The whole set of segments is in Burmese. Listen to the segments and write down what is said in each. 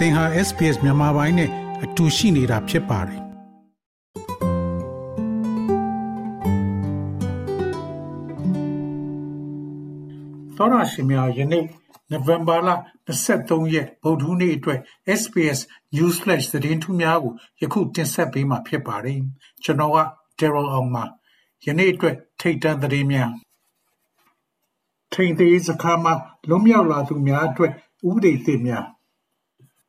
သင်ဟာ SPS မြန်မာပိုင်းနဲ့အတူရှိနေတာဖြစ်ပါတယ်သောရရှိမြယနေ့နိုဝင်ဘာလ23ရက်ဗုဒ္ဓဟူးနေ့အတွက် SPS Newsflash သတင်းထူးများကိုယခုတင်ဆက်ပေးမှာဖြစ်ပါတယ်ကျွန်တော်က Daryl အောင်ပါယနေ့အတွက်ထိတ်တန့်သတင်းများထိန်သေးစခါမှာလွန်မြောက်လာသူများအတွက်ဥပဒေသစ်များ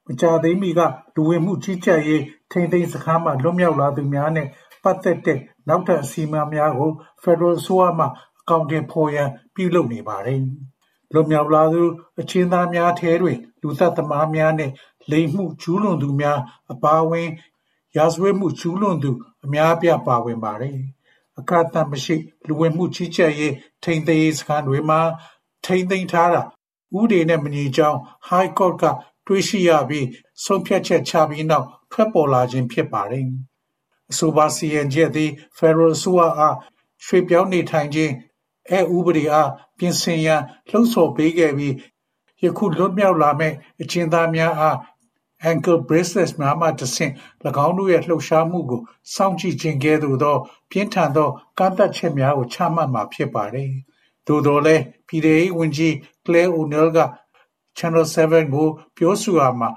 မကြာသေးမီက လူဝင်မှုကြီးကြပ်ရေး ထိန်းသိမ်းစခန်းမှ လွတ်မြောက်လာသူများနဲ့ ပတ်သက်တဲ့ နောက်ထပ် အစီအမံများကို ဖက်ဒရယ်အစိုးရမှ အကောင့်တင်ဖော်ရန် ပြုလုပ်နေပါတယ်။လွတ်မြောက်လာသူအချင်းသားများထဲတွင် လူသက်သမားများနဲ့ လိမ်မှုကျူးလွန်သူများ အပါအဝင် ရာဇဝတ်မှု ကျူးလွန်သူ အများအပြား ပါဝင်ပါတယ်။အခက်အခဲမရှိ လူဝင်မှုကြီးကြပ်ရေး ထိန်းသိမ်းရေးစခန်းတွေမှာ ထိန်းသိမ်းထားတာ ဥပဒေနဲ့မညီကြောင်း High Court က တွေ့ရှိရပြီးဆုံးဖြတ်ချက်ချပြီးနောက်ထွက်ပေါ်လာခြင်းဖြစ်ပါတယ်။အဆိုပါစီရင်ချက်သည် Federal အစိုးရအားရွှေ့ပြောင်းနေထိုင်ခြင်းအဥပဒေအားပြင်ဆင်ရန်လှုံ့ဆော်ပေးခဲ့ပြီးယခုလွတ်မြောက်လာမဲ့အကျဉ်းသားများအား ankle bracelets များမှတဆင့်၎င်းတို့ရဲ့လှုပ်ရှားမှုကိုစောင့်ကြည့်ခြင်းကဲ့သို့သော ပြင်းထန်သောကန့်သတ်ချက်များကိုချမှတ်မှာဖြစ်ပါတယ်။သို့တော်လည်းပြည်ထောင်စုဝန်ကြီး Claire O'Neil က Channel 7ကို ပြောဆိုရာမှာ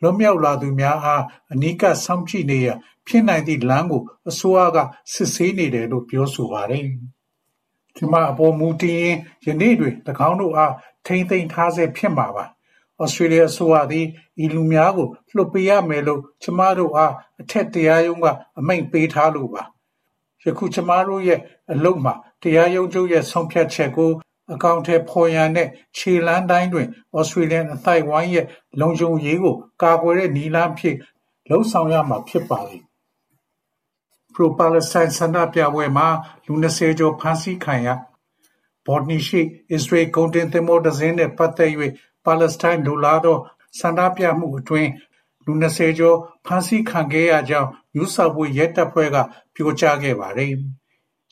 လွတ်မြောက်လာသူများအားအနီးကပ်စောင့်ကြည့်နေရန်ဖြစ်နိုင်သည့်လမ်းကိုအစိုးရကစစ်ဆေးနေတယ်လို့ပြောဆိုပါတယ်။ကျမအပေါ်မူတည်ရင်ယနေ့တွင်၎င်းတို့အားထိမ့်သိမ်းထားစေဖြစ်မှာပါ။ဩစတြေးလျအစိုးရသည်ဤလူများကိုလွှတ်ပေးရမယ်လို့ကျမတို့အားအထက်တရားရုံးကအမိန့်ပေးထားလို့ပါ။ယခုကျမတို့ရဲ့အလုပ်မှာတရားရုံးချုပ်ရဲ့ဆုံးဖြတ်ချက်ကို အကောင့်ထဲဖော်ရန်နဲ့ခြေလမ်းတိုင်းတွင်ဩစတြေးလျအသိုက်ဝိုင်းရဲ့လုံခြုံရေးကိုကာကွယ်တဲ့နည်းလမ်းဖြစ်လှုံ့ဆော်ရမှာဖြစ်ပါလေ။ Pro Palestine ဆန္ဒပြပွဲမှာလူ20ကျော်ဖမ်းဆီးခံရဘော်နီရှိအစ္စရေးကုန်တင်သင်္ဘောတစ်စင်းနဲ့ပတ်သက်၍ပါလက်စတိုင်းလူလာသောဆန္ဒပြမှုအတွင်းလူ20ကျော်ဖမ်းဆီးခံခဲ့ရကြောင်းယူဆပွဲရဲတပ်ဖွဲ့ကပြောကြားခဲ့ပါတယ်။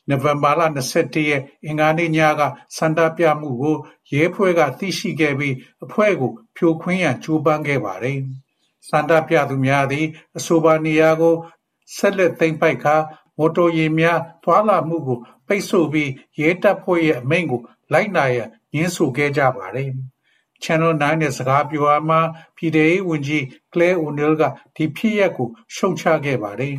နိုဝင်ဘာလ၂၁ရက်အင်္ဂါနေ့ညကဆန္ဒပြမှုကိုရဲဖွဲ့ကသိရှိခဲ့ပြီးအဖွဲ့ကိုဖြိုခွင်းရန်ကြိုးပမ်းခဲ့ပါတယ်။ဆန္ဒပြသူများသည်အဆိုပါနေရာကိုဆက်လက်သိမ်းပိုက်ကာမော်တော်ယာဉ်များသွားလာမှုကိုပိတ်ဆို့ပြီးရဲတပ်ဖွဲ့ရဲ့အမိန့်ကိုလိုက်နာရန်ငြင်းဆိုခဲ့ကြပါတယ်။ Channel 9နဲ့စကားပြောရာမှာပြည်ထဲရေးဝန်ကြီး Claire O'Neil ကဒီဖြစ်ရပ်ကိုရှုတ်ချခဲ့ပါတယ်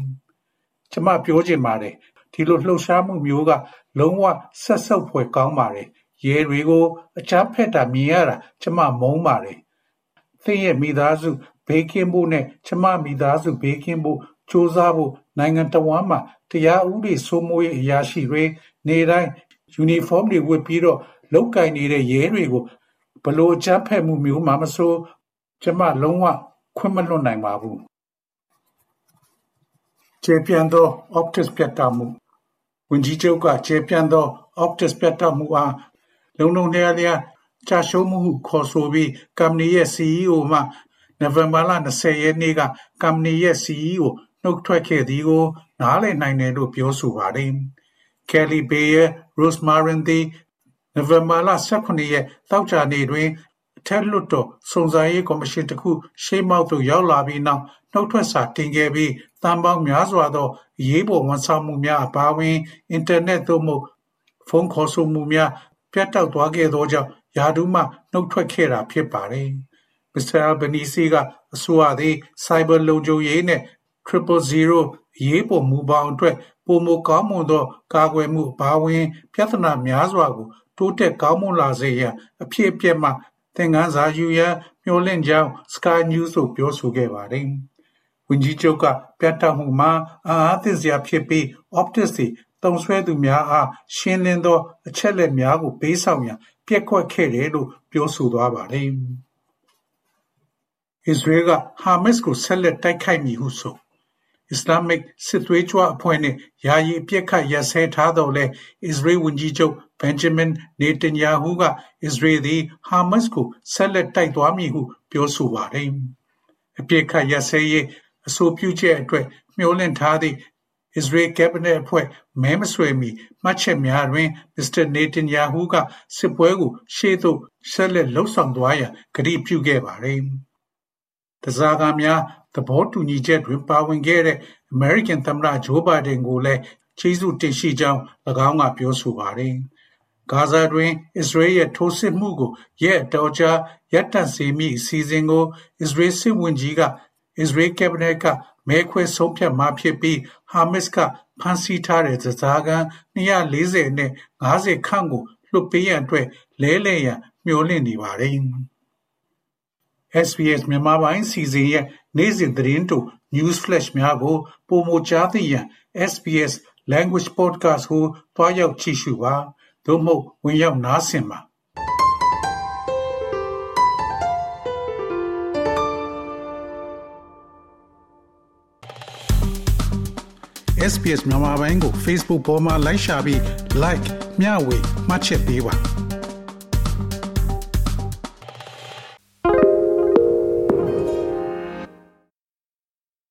။ကျွန်မပြောချင်ပါတယ် ဒီလိုလှုပ်ရှားမှုမျိုးက လုံးဝစက်ဆုပ်ဖွယ်ကောင်းပါတယ်။ရဲတွေကိုအကြမ်းဖက်တာမြင်ရတာကျမမုန်းပါတယ်။သင်ရဲ့မိသားစုဘေးကင်းဖို့နဲ့ကျမမိသားစုဘေးကင်းဖို့စူးစမ်းဖို့နိုင်ငံတော်ဝန်မှာတရားဥပဒေစိုးမိုးရေးအရာရှိတွေနေတိုင်းယူနီဖောင်းတွေဝတ်ပြီးတော့လောက်ကင်နေတဲ့ရဲတွေကိုဘလို့အကြမ်းဖက်မှုမျိုးမှမဆိုကျမလုံးဝခွင့်မလွတ်နိုင်ပါဘူး ကျေပြန့်သော Optus ပြတ်တောက်မှုဝန်ကြီးချုပ်ကကျေပြန့်သော Optus ပြတ်တောက်မှုအားလုံလုံလျားလျားကြာရှုံးမှုခေါ်ဆိုပြီးကမ္ပဏီရဲ့ CEO မှနိုဝင်ဘာလ20ရက်နေ့ကကမ္ပဏီရဲ့ CEO နှုတ်ထွက်ခဲ့သည်ကို နားလည်နိုင်တယ်လို့ပြောဆိုပါတယ်။ Kelly Bayer Rosmarin သည်နိုဝင်ဘာလ18ရက်တောက်ကြနေ့တွင် အထက်လွှတ်တော်စုံစမ်းရေးကော်မရှင်တစ်ခုရှေ့မောက်သို့ရောက်လာပြီးနောက်နှုတ်ထွက်စာတင်ခဲ့ပြီးသံပေါင်းများစွာသောအရေးပေါ်ဝန်ဆောင်မှုများအပါအဝင်အင်တာနက်သို့မဟုတ်ဖုန်းခေါ်ဆိုမှုများပြတ်တောက်သွားခဲ့သောကြောင့်ယာဒူးမှနှုတ်ထွက်ခဲ့တာဖြစ်ပါတယ်။ Mr. Albanese ကအစိုးရသည် Cyber လုံခြုံရေးနဲ့ Triple Zero အရေးပေါ်မူပေါင်းအတွက်ပုံမကောင်းမွန်သော ကာကွယ်မှုအပါအဝင် ပြဿနာများစွာကို တိုးတက်ကောင်းမွန်လာစေရန်အဖြစ်အပျက်မှ သင်ခန်းစာယူရန်မျှော်လင့်ကြောင်း Sky News ကိုပြောဆိုခဲ့ပါတယ်။ဝန်ကြီးချုပ်ကပြတ်တောက်မှုမှာအာအားသင့်စရာဖြစ်ပြီး Optus သည်သုံးစွဲသူများအားရှင်းလင်းသော အချက်အလက်များကိုပေးဆောင်ရန်ပျက်ကွက်ခဲ့တယ်လို့ပြောဆိုသွားပါတယ်။အစ္စရေးကဟာမတ်ကိုဆက်လက်တိုက်ခိုက်မည်ဟုဆို အစ္စလာမစ်စစ်သွေးကြွအဖွဲ့နဲ့ယာယီအပြစ်ခတ်ရစဲထားတော့လဲအစ္စရေးဝန်ကြီးချုပ်ဘန်ဂျမင်နေတန်ယာဟုကအစ္စရေးသည်ဟာမတ်ကိုဆက်လက်တိုက်သွားမည်ဟုပြောဆိုပါတယ်။အပြစ်ခတ်ရစဲရေးအဆိုပြုချက်အတွက်မျှော်လင့်ထားသည့်အစ္စရေးကက်ဘိနက်အဖွဲ့မဲမဆွယ်မီမှတ်ချက်များတွင်မစ္စတာနေတန်ယာဟုကစစ်ပွဲကိုရှေ့သို့ဆက်လက်လှုပ်ဆောင်သွားရန်ကတိပြုခဲ့ပါသည် တစားကားများသဘောတူညီချက်တွင် ပါဝင်ခဲ့တဲ့ American သမ္မတဂျိုးဘိုင်ဒန်ကိုလည်းကျေးဇူးတင်ရှိကြောင်း၎င်းကပြောဆိုပါတယ်။ဂါဇာတွင် အစ္စရေးရဲ့ထိုးစစ်မှုကိုရက်တော်ကြာရပ်တန့်စေမည့်အစီအစဉ်ကို အစ္စရေးစစ်ဝင်ကြီးကအစ္စရေးကက်ဘိနက်ကမဲခွဲဆုံးဖြတ်မှာဖြစ်ပြီးဟာမစ်ကဖမ်းဆီးထားတဲ့သစားကန်240နဲ့50ခန့်ကိုလွှတ်ပေးရန်အတွက်လဲလှယ်ရန်မျှော်လင့်နေပါတယ်။ SBS မြန်မာပိုင်းစီစဉ်ရဲ့နေ့စဉ်သတင်းတူ News Flash များကိုပုံမကြားသိရန် SBS Language Podcast ကိုတွားရောက်ကြည့်ရှုပါသို့မဟုတ်ဝင်ရောက်နားဆင်ပါ SPS မြန်မာပိုင်းကို Facebook ပေါ်မှာ like ရှာပြီး like မျှဝေမှတ်ချက်ပေးပါ